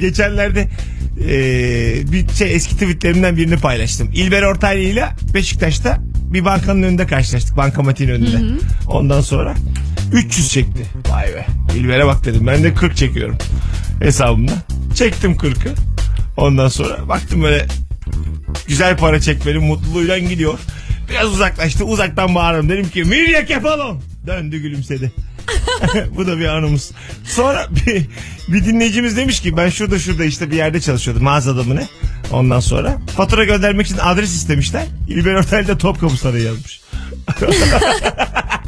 Geçenlerde e, bir şey eski tweetlerimden birini paylaştım. İlber Ortaylı ile Beşiktaş'ta bir bankanın önünde karşılaştık. Bankamatiğin önünde. Ondan sonra 300 çekti. Vay be. İlber'e bak dedim. Ben de 40 çekiyorum hesabımda. Çektim 40'ı. Ondan sonra baktım böyle güzel para çekmenin mutluluğuyla gidiyor. Biraz uzaklaştı. Uzaktan bağırdım. Dedim ki Mirya Kefalon. Döndü gülümsedi. Bu da bir anımız. Sonra bir, bir dinleyicimiz demiş ki ben şurada şurada işte bir yerde çalışıyordum mağazada mı ne? Ondan sonra fatura göndermek için adres istemişler. İlber Ortaylı da Topkapı Sarayı yazmış.